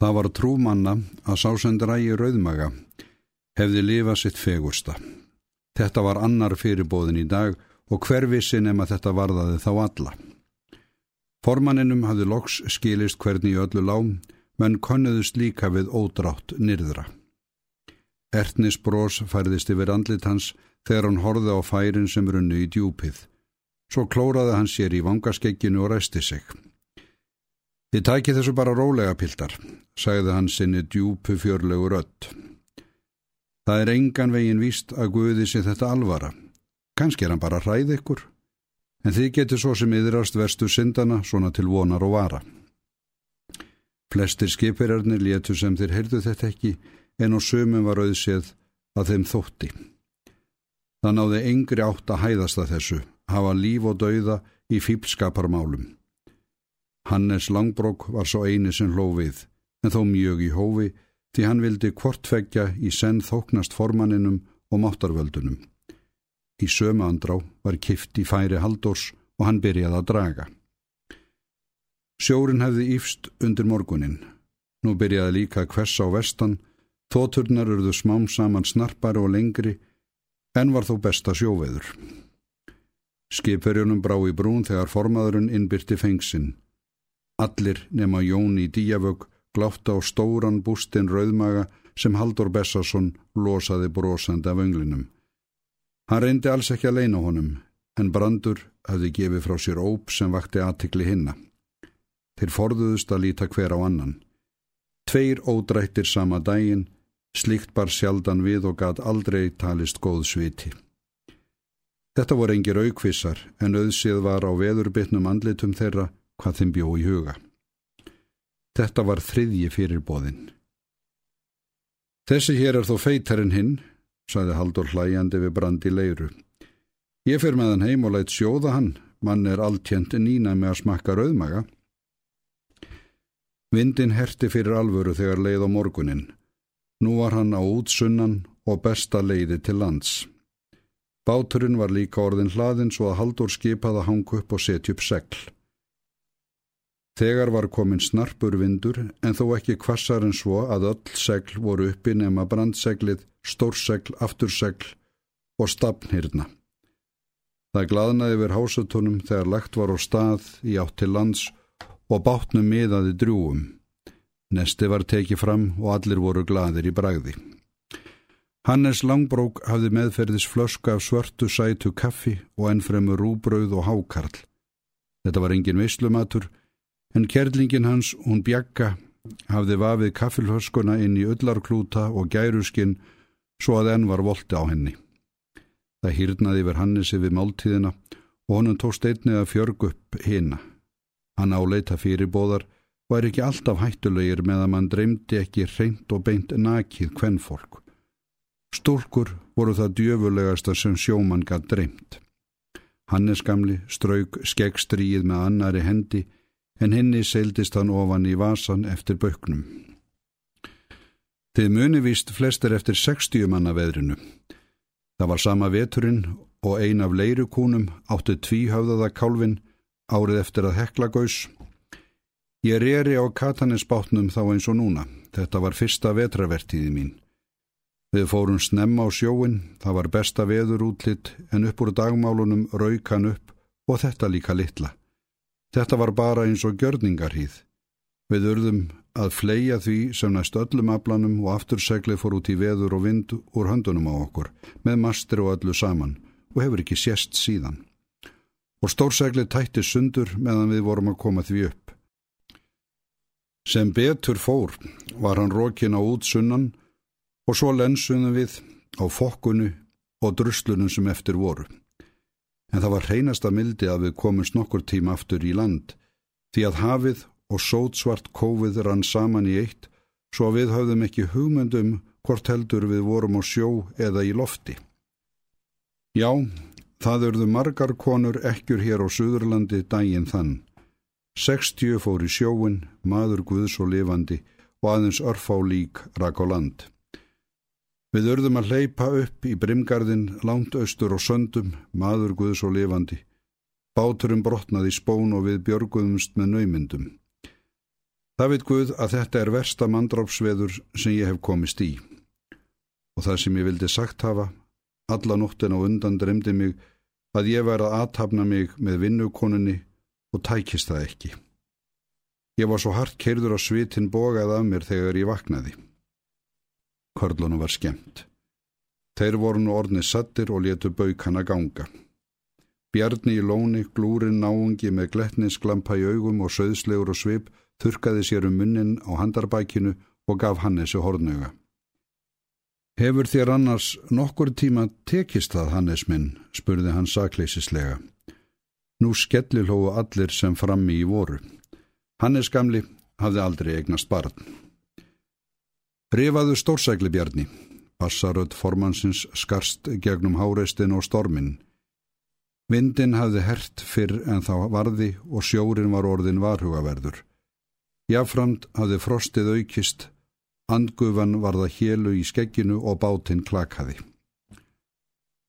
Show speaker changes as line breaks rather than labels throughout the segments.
Það var trúmanna að sásendrægi rauðmaga hefði lifað sitt fegursta. Þetta var annar fyrirbóðin í dag og hver vissi nema þetta varðaði þá alla. Formanninum hafði loks skilist hvernig í öllu lám, menn konnuðust líka við ódrátt nyrðra. Ertnis brós færðist yfir andlit hans þegar hann horði á færin sem runnu í djúpið. Svo klóraði hann sér í vangaskegginu og ræsti sig. Þið tæki þessu bara rólega piltar, sagði hann sinni djúpu fjörlegu rött. Það er engan vegin víst að Guði sé þetta alvara. Kanski er hann bara hræð ykkur, en þið getur svo sem yðrast verstu syndana svona til vonar og vara. Flestir skipirarnir létu sem þeir heyrðu þetta ekki, en á sömum var auðséð að þeim þótti. Það náði engri átt að hæðast að þessu, hafa líf og dauða í fílskaparmálum. Hannes Langbrók var svo eini sem hló við, en þó mjög í hófi því hann vildi kvortfeggja í senn þóknast formanninum og máttarvöldunum. Í sömu andrá var kift í færi haldors og hann byrjaði að draga. Sjórin hefði ífst undir morgunin. Nú byrjaði líka hvers á vestan, þóturnar urðu smám saman snarpari og lengri, en var þó besta sjóveður. Skipverjunum brá í brún þegar formaðurinn innbyrti fengsinn. Allir nema Jón í díavögg glátt á stóran bústinn rauðmaga sem Haldur Bessarsson losaði brosandi af önglinum. Hann reyndi alls ekki að leina honum, en Brandur hafði gefið frá sér óp sem vakti aðtikli hinna. Þeir forðuðust að líta hver á annan. Tveir ódrættir sama daginn, slíkt bar sjaldan við og gat aldrei talist góð sviti. Þetta voru engir aukvissar, en auðsið var á veðurbytnum andlitum þeirra hvað þeim bjó í huga. Þetta var þriðji fyrirbóðinn. Þessi hér er þó feitarinn hinn, saði Haldur hlæjandi við brandi leiru. Ég fyrir með hann heim og lætt sjóða hann, mann er alltjent nína með að smakka rauðmaga. Vindin herti fyrir alvöru þegar leið á morgunin. Nú var hann á útsunnan og besta leiði til lands. Báturinn var líka orðin hlaðin svo að Haldur skipaði að hanga upp og setja upp segl. Þegar var komin snarpur vindur en þó ekki kvassar en svo að öll segl voru uppi nema brandseglið, stórsegl, aftursegl og stafnhyrna. Það glaðnaði yfir hásutunum þegar lagt var á stað í átt til lands og bátnum miðaði drúum. Nesti var tekið fram og allir voru glaðir í bragði. Hannes Langbrók hafði meðferðis flösku af svörtu sætu kaffi og ennfremur rúbröð og hákarl. Þetta var engin veislumatur en kerlingin hans, hún bjagga, hafði vafið kaffilhörskuna inn í öllarklúta og gæruskinn svo að enn var volti á henni. Það hýrnaði yfir Hannesi við máltíðina og honum tókst einnið að fjörg upp hina. Hann áleita fyrir bóðar og er ekki alltaf hættulegir með að mann dreymdi ekki reynd og beint nakið kvennfólk. Stúrkur voru það djöfulegasta sem sjóman gætt dreymt. Hannes gamli strauk skeggstríið með annari hendi en henni seildist hann ofan í vasan eftir bauknum. Þið muni víst flestir eftir 60 manna veðrinu. Það var sama veturinn og ein af leirukúnum áttu tvíhauðaða kálfin árið eftir að hekla gaus. Ég reyri á katanisbátnum þá eins og núna. Þetta var fyrsta vetravertíði mín. Við fórum snemma á sjóin, það var besta veður útlitt en upp úr dagmálunum raukan upp og þetta líka litla. Þetta var bara eins og gjörningarhýð. Við urðum að fleia því sem næst öllum aflanum og aftursegli fór út í veður og vind úr höndunum á okkur, með mastir og öllu saman og hefur ekki sérst síðan. Og stórsegli tætti sundur meðan við vorum að koma því upp. Sem betur fór var hann rókin á útsunnan og svo lensunum við á fokkunu og druslunum sem eftir voru en það var hreinasta mildi að við komumst nokkur tíma aftur í land, því að hafið og sótsvart kófið rann saman í eitt, svo við höfðum ekki hugmyndum hvort heldur við vorum á sjó eða í lofti. Já, það urðu margar konur ekkjur hér á Suðurlandi daginn þann. Sextjö fór í sjóin, maður guðs og lifandi og aðeins örfá lík rak á land. Við urðum að hleypa upp í brimgarðin langt austur og söndum, maður guðs og lifandi. Báturum brotnaði spón og við björguðumst með naumyndum. Það veit Guð að þetta er versta mandrópsveður sem ég hef komist í. Og það sem ég vildi sagt hafa, alla nóttin á undan dremdi mig að ég væri að aðtapna mig með vinnukonunni og tækist það ekki. Ég var svo hart keirður á svitin bógað af mér þegar ég vaknaði. Körlunum var skemmt. Þeir voru nú orðni sattir og letu bauk hann að ganga. Bjarni í lóni, glúrin náungi með gletnisklampa í augum og söðslegur og svip þurkaði sér um munnin á handarbækinu og gaf Hannesi hornuga. Hefur þér annars nokkur tíma tekist það, Hannes minn, spurði hann sakleisislega. Nú skellilhóðu allir sem frammi í voru. Hannes gamli hafði aldrei eignast barn. Rifaðu stórsækli bjarni. Bassarödd formansins skarst gegnum háreistin og stormin. Vindin hafði hert fyrr en þá varði og sjórin var orðin varhugaverður. Jáframt hafði frostið aukist, andgufan varða hélu í skegginu og bátinn klakaði.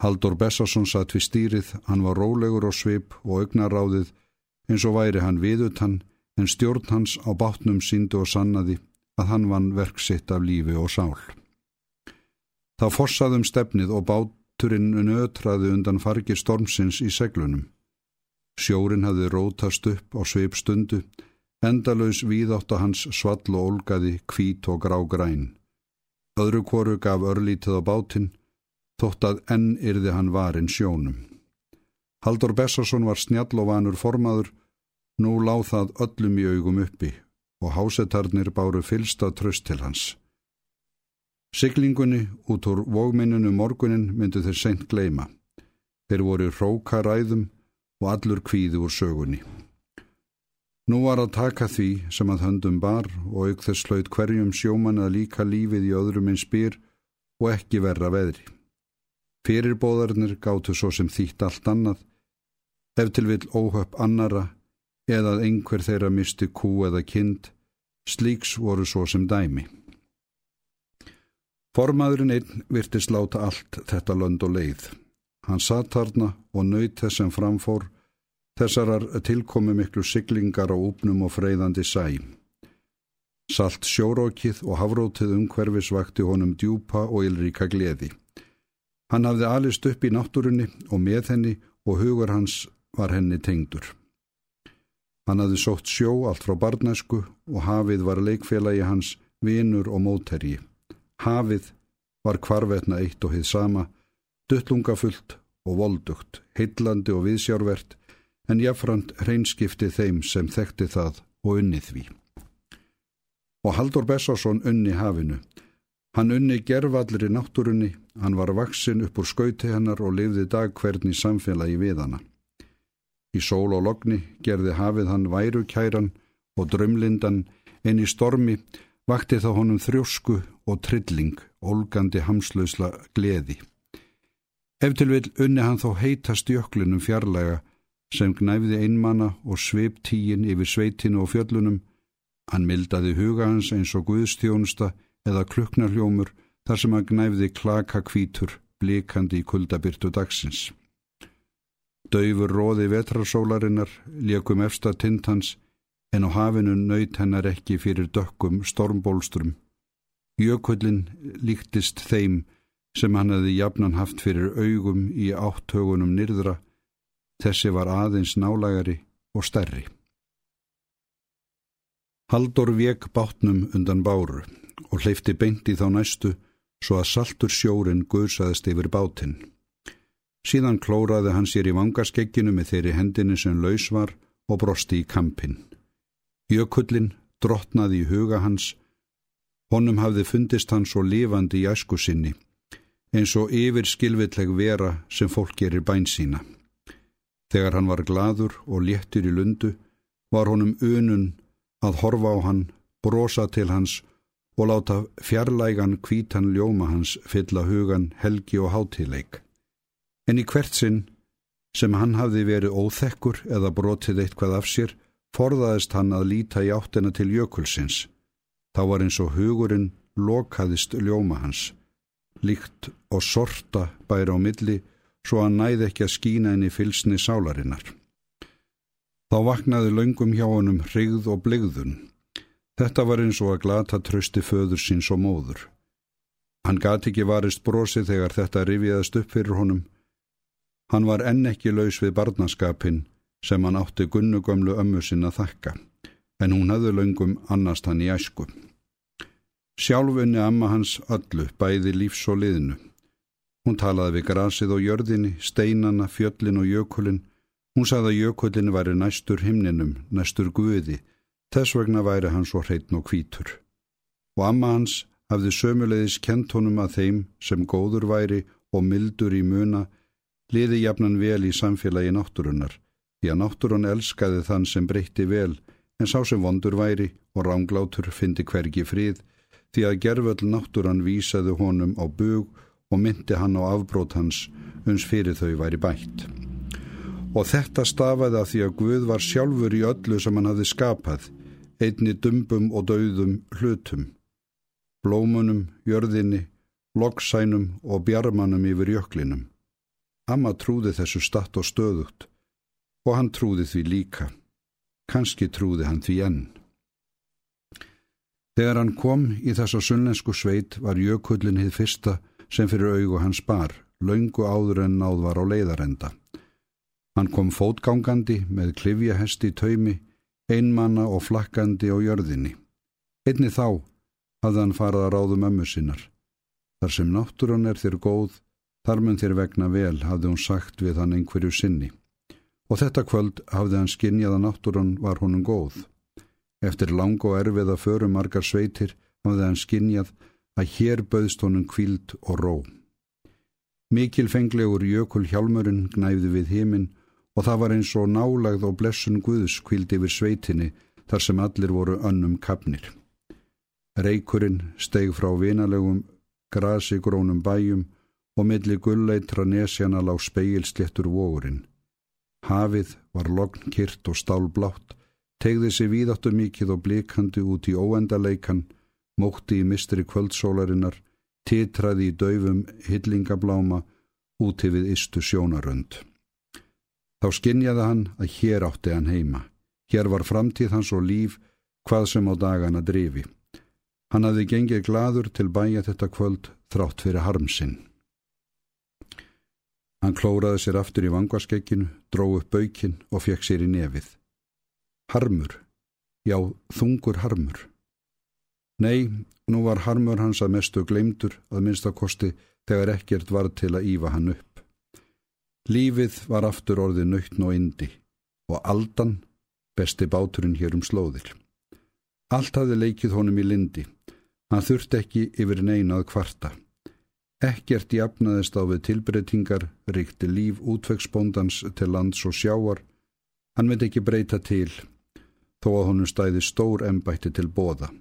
Haldur Bessarsson satt við stýrið, hann var rólegur og svip og augnaráðið eins og væri hann viðutann en stjórn hans á bátnum síndu og sannaði að hann vann verksitt af lífi og sál. Það fossaðum stefnið og báturinn nötraði undan fargi stormsins í seglunum. Sjórin hafði rótast upp á sveip stundu Endalaus víðátt að hans svall og olgaði kvít og grá græn. Öðru kvoru gaf örlítið á bátinn, þótt að enn yrði hann varin sjónum. Haldur Bessarsson var snjall og vanur formaður, nú láð það öllum í augum uppi og hásetarnir báru fylsta tröst til hans. Siglingunni út úr vógminnunu morgunin myndu þeir seint gleima. Þeir voru róka ræðum og allur kvíði úr sögunni. Nú var að taka því sem að höndum bar og auk þess slaut hverjum sjóman að líka lífið í öðrum einn spýr og ekki verra veðri. Fyrirbóðarnir gáttu svo sem þýtt allt annað, ef til vil óhöpp annara eða að einhver þeirra misti kú eða kind, slíks voru svo sem dæmi. Formaðurinn einn virtist láta allt þetta lönd og leið. Hann satt þarna og nöyt þess sem framfór Þessarar tilkomi miklu siglingar á úpnum og freyðandi sæ. Salt sjórókið og hafrótið umhverfis vakti honum djúpa og ylríka gleði. Hann hafði alist upp í náttúrunni og með henni og hugur hans var henni tengdur. Hann hafði sótt sjó allt frá barnæsku og hafið var leikfélagi hans vinur og mótherji. Hafið var kvarvetna eitt og hið sama, duttlungafullt og voldugt, heillandi og viðsjárvert, en jáfnframt hreinskipti þeim sem þekkti það og unni því. Og Haldur Bessarsson unni hafinu. Hann unni gerfallir í náttúrunni, hann var vaksin upp úr skauti hennar og lifði dagkverðni samfélagi við hana. Í sól og logni gerði hafið hann værukæran og drömlindan en í stormi vakti þá honum þrjósku og trilling, olgandi hamslausla gleði. Eftir vil unni hann þó heitast jöklinum fjarlæga sem gnæfði einmana og sveip tíin yfir sveitinu og fjöllunum. Hann mildaði huga hans eins og guðstjónusta eða kluknarhjómur þar sem hann gnæfði klaka kvítur blikandi í kuldabyrtu dagsins. Dauður róði vetrarsólarinnar, liekum efsta tintans, en á hafinu nöyt hennar ekki fyrir dökkum stormbólstrum. Jökullin líktist þeim sem hann hefði jafnan haft fyrir augum í áttögunum nyrðra Þessi var aðeins nálagari og stærri. Haldur vek bátnum undan báru og hleyfti beint í þá næstu svo að saltur sjórin guðsaðist yfir bátinn. Síðan klóraði hann sér í vangaskegginu með þeirri hendinu sem laus var og brosti í kampinn. Jökullin drottnaði í huga hans, honum hafði fundist hann svo lifandi í æsku sinni, eins og yfir skilvilleg vera sem fólk gerir bæn sína. Þegar hann var gladur og léttur í lundu var honum unun að horfa á hann, brosa til hans og láta fjarlægan kvítan ljóma hans fylla hugan helgi og hátileik. En í hvert sinn sem hann hafði verið óþekkur eða brotið eitthvað af sér, forðaðist hann að líta í áttina til jökulsins. Þá var eins og hugurinn lokaðist ljóma hans, líkt og sorta bæra á milli svo að næði ekki að skína henni fylsni sálarinnar. Þá vaknaði laungum hjá honum hrigð og bligðun. Þetta var eins og að glata trösti föður síns og móður. Hann gati ekki varist brosið þegar þetta rifiðast upp fyrir honum. Hann var enn ekki laus við barnaskapin sem hann átti gunnugömlu ömmu sinna þakka, en hún hafði löngum annast hann í æsku. Sjálfunni amma hans öllu, bæði lífs og liðinu. Hún talaði við grasið og jörðinni, steinana, fjöllin og jökulin. Hún sagði að jökulin væri næstur himninum, næstur guði, þess vegna væri hann svo hreitn og hvítur. Og amma hans hafði sömulegis kent honum að þeim sem góður væri og mildur í muna, liði jafnan vel í samfélagi náttúrunnar, því að náttúrun elskaði þann sem breytti vel, en sá sem vondur væri og ránglátur fyndi hvergi frið, því að gerföll náttúran vísaði honum á bug og myndi hann á afbrót hans uns fyrir þau væri bætt. Og þetta stafaði að því að Guð var sjálfur í öllu sem hann hafði skapað, einni dumbum og dauðum hlutum blómunum, jörðinni, loksænum og bjarmanum yfir jöklinum. Amma trúði þessu statt og stöðugt og hann trúði því líka. Kanski trúði hann því enn. Þegar hann kom í þessa sunnlensku sveit var jökullin hið fyrsta sem fyrir augu hans bar, laungu áður en náð var á leiðarenda. Hann kom fótgangandi með klifjahesti taumi, einmanna og flakkandi á jörðinni. Einni þá hafði hann farað að ráðum ömmu sinnar. Þar sem náttúrun er þér góð, þar mun þér vegna vel, hafði hún sagt við hann einhverju sinni. Og þetta kvöld hafði hann skinnjað að náttúrun var honum góð. Eftir lang og erfið að föru margar sveitir hafði hann skinnjað að hér bauðst honum kvíld og ró. Mikil fenglegur jökul hjálmurinn gnæfði við heiminn og það var eins og nálagð og blessun Guðs kvíld yfir sveitinni þar sem allir voru önnum kapnir. Reikurinn steg frá vinalegum grasigrónum bæjum og milli gulleitra nesjana lág speilsléttur vóurinn. Hafið var logn kyrt og stálblátt, tegði sig víðáttu mikið og blikandi út í óendaleikan, mótti í mistri kvöldsólarinnar, titraði í daufum hillingabláma úti við istu sjónarönd. Þá skinnjaði hann að hér átti hann heima. Hér var framtíð hans og líf hvað sem á dagana drifi. Hann hafði gengið gladur til bæja þetta kvöld þrátt fyrir harmsinn. Hann klóraði sér aftur í vangarskekkinu, dró upp baukinn og fekk sér í nefið. Harmur, já, þungur harmur. Nei, nú var harmur hans að mestu gleymdur að minnstakosti þegar ekkert var til að ífa hann upp. Lífið var aftur orðið nöytn og indi og aldan besti báturinn hér um slóðir. Allt hafði leikið honum í lindi Hann þurfti ekki yfir neina að kvarta. Ekkert jafnaðist á við tilbreytingar, ríkti líf útvegsbóndans til lands og sjáar. Hann veit ekki breyta til, þó að honum stæði stór embætti til bóða.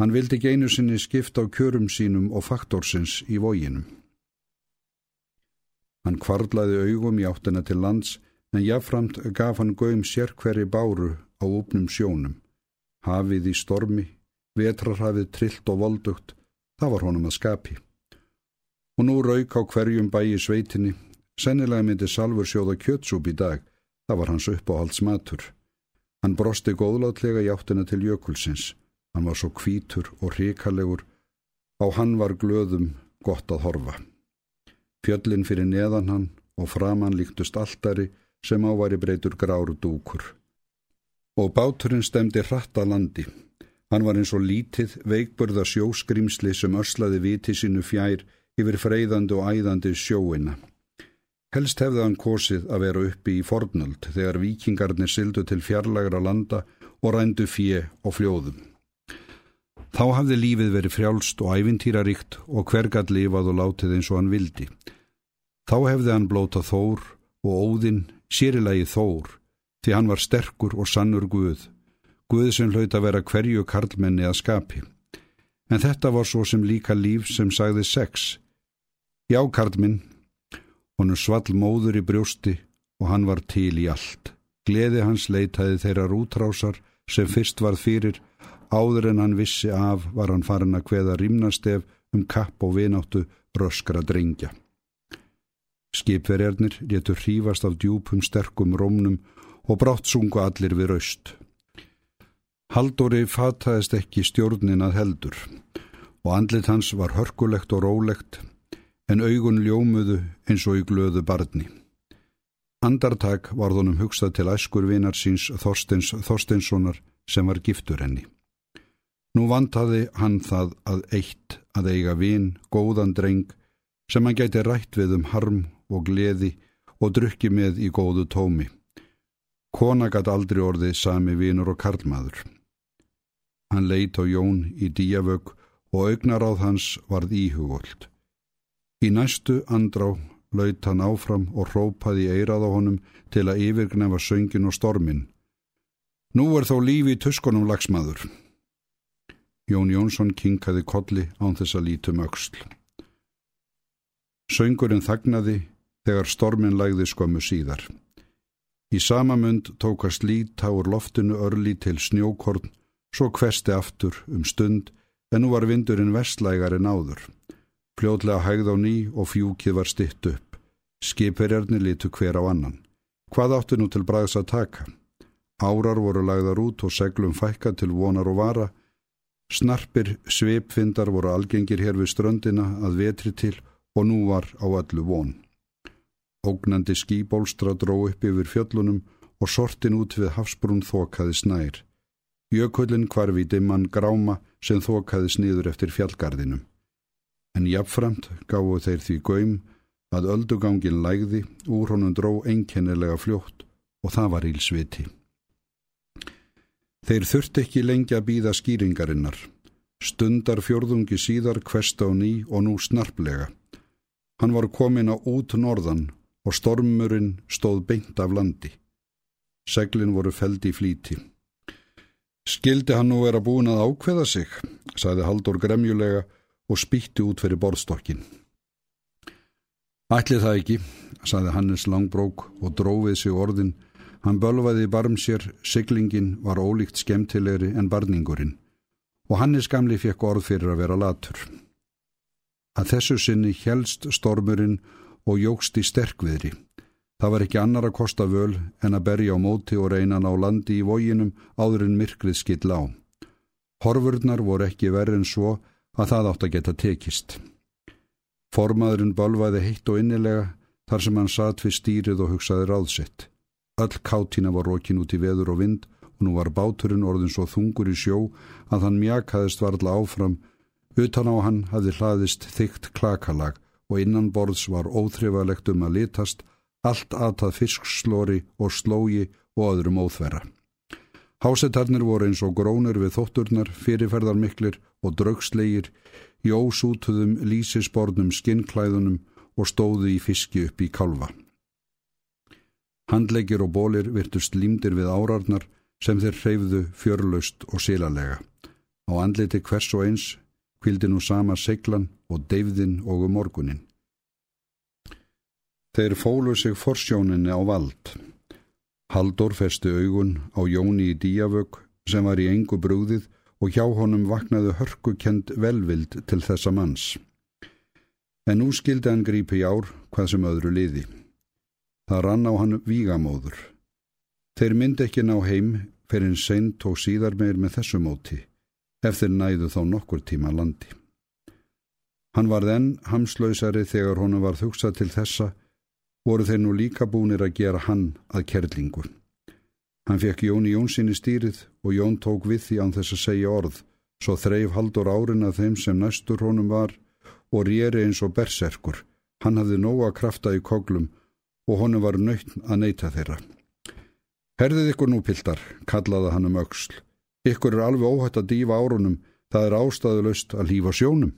Hann vildi ekki einu sinni skipta á kjörum sínum og faktorsins í vóginum. Hann kvarlaði augum í áttina til lands, en jáframt gaf hann gauðum sér hverju báru á upnum sjónum. Hafið í stormi, vetrarhafið trillt og voldugt, það var honum að skapi. Og nú rauk á hverjum bæi sveitinni, sennilega myndi Salfur sjóða kjötsúp í dag, það var hans uppáhalds matur. Hann brosti góðlátlega í áttina til jökulsins, hann var svo kvítur og ríkalegur, á hann var glöðum gott að horfa. Fjöllin fyrir neðan hann og framann líktust alltari sem ávari breytur gráru dúkur. Og báturinn stemdi hratt að landi, Hann var eins og lítið, veikburða sjóskrimsli sem örslaði viti sínu fjær yfir freyðandi og æðandi sjóina. Helst hefði hann kosið að vera uppi í fornöld þegar vikingarnir sildu til fjarlagra landa og rændu fjö og fljóðum. Þá hafði lífið verið frjálst og ævintýraríkt og hvergat lifað og látið eins og hann vildi. Þá hefði hann blótað þór og óðinn, sérilagi þór, því hann var sterkur og sannur guð Guð sem hlaut að vera hverju karlmenni að skapi. En þetta var svo sem líka líf sem sagði sex. Já, karlminn, honu svall móður í brjósti og hann var til í allt. Gleði hans leitaði þeirra rútrásar sem fyrst varð fyrir, áður en hann vissi af var hann farin að hveða rimnastef um kapp og vináttu röskra drengja. Skipverjarnir getur hrífast af djúpum sterkum rómnum og brátt sungu allir við raust. Haldóri fataðist ekki stjórnin að heldur og andlit hans var hörkulegt og rólegt en augun ljómuðu eins og í glöðu barni. Andartak var þonum hugsað til æskur vinar síns Þorstins Þorstinssonar sem var giftur henni. Nú vantaði hann það að eitt að eiga vin, góðan dreng, sem hann gæti rætt við um harm og gleði og drukki með í góðu tómi. Kona gæti aldrei orðið sami vinur og karlmaður. Hann leit á Jón í díavögg og augnaráð hans varð íhugvöld. Í næstu andrá laut hann áfram og rópaði eirað á honum til að yfirgnefa söngin og stormin. Nú er þó lífi í tuskunum lagsmaður. Jón Jónsson kinkaði kolli án þess að lítum auksl. Söngurinn þagnaði þegar stormin lægði skömmu síðar. Í sama mund tókast líta úr loftinu örli til snjókorn, svo kvesti aftur um stund, en nú var vindurinn vestlægar en áður. Fljótlega hægð á ný og fjúkið var stitt upp. Skipverjarnir litu hver á annan. Hvað áttu nú til bræðs að taka? Árar voru lagðar út og seglum fækka til vonar og vara. Snarpir sveipfindar voru algengir hér við ströndina að vetri til og nú var á öllu von. Ógnandi skýbólstra dró upp yfir fjöllunum og sortin út við hafsbrún þokaði snær. Jökullin kvarfi dimman gráma sem þokaði sniður eftir fjallgarðinum en jafnframt gáðu þeir því göym að öldugangin lægði úr honum dró einkennilega fljótt og það var ílsviti. Þeir þurft ekki lengi að býða skýringarinnar. Stundar fjörðungi síðar kvest á ný og nú snarplega. Hann var komin á út norðan og stormurinn stóð beint af landi. Seglin voru feldi í flíti. Skildi hann nú vera búin að ákveða sig, sagði Haldur gremjulega og spýtti út fyrir borðstokkin. Ætli það ekki, saði Hannes langbrók og drófið sig orðin. Hann bölvaði barm sér, siglingin var ólíkt skemmtilegri en barningurinn og Hannes gamli fekk orð fyrir að vera latur. Að þessu sinni helst stormurinn og jógst í sterkviðri. Það var ekki annar að kosta völ en að berja á móti og reyna ná landi í vóginum áður en myrkrið skill á. Horfurnar voru ekki verið en svo að það átt að geta tekist. Formaðurinn balvaði heitt og innilega þar sem hann satt við stýrið og hugsaði ráðsett. Öll kátina var rókin út í veður og vind og nú var báturinn orðin svo þungur í sjó að hann mjakaðist varla áfram. Utan á hann hafði hlaðist þygt klakalag og innan borðs var óþrifalegt um að litast, allt aðtað fiskslóri og slógi og öðrum óþverra. Hásetarnir voru eins og grónur við þótturnar, fyrirferðarmiklir og draugslegir, í ósútuðum lísisbornum skinnklæðunum og stóðu í fiski upp í kalva. Handleggir og bólir virtust límdir við árarnar sem þeir hreyfðu fjörlaust og sílalega. Á andliti hvers og eins kvildi nú sama seglan og deyfðin og um morgunin. Þeir fólu sig forsjóninni á vald. Haldur festi augun á Jóni í díavögg sem var í engu brúðið og hjá honum vaknaðu hörkukend velvild til þessa manns. En nú skildi hann grípi í ár hvað sem öðru liði. Það rann á hann vígamóður. Þeir myndi ekki ná heim fyrir en seint og síðar meir með þessu móti, ef þeir næðu þá nokkur tíma landi. Hann var þenn hamslausari þegar honum var þugsað til þessa voru þeir nú líka búnir að gera hann að kerlingu. Hann fekk Jóni Jónssoni stýrið og Jón tók við því án þess að segja orð, svo þreif haldur árin að þeim sem næstur honum var og rýri eins og berserkur. Hann hafði nóga krafta í koglum og honum var nöytn að neyta þeirra. Herðið ykkur nú, piltar, kallaði hann um auksl. Ykkur er alveg óhætt að dífa árunum, það er ástæðuleust að lífa sjónum.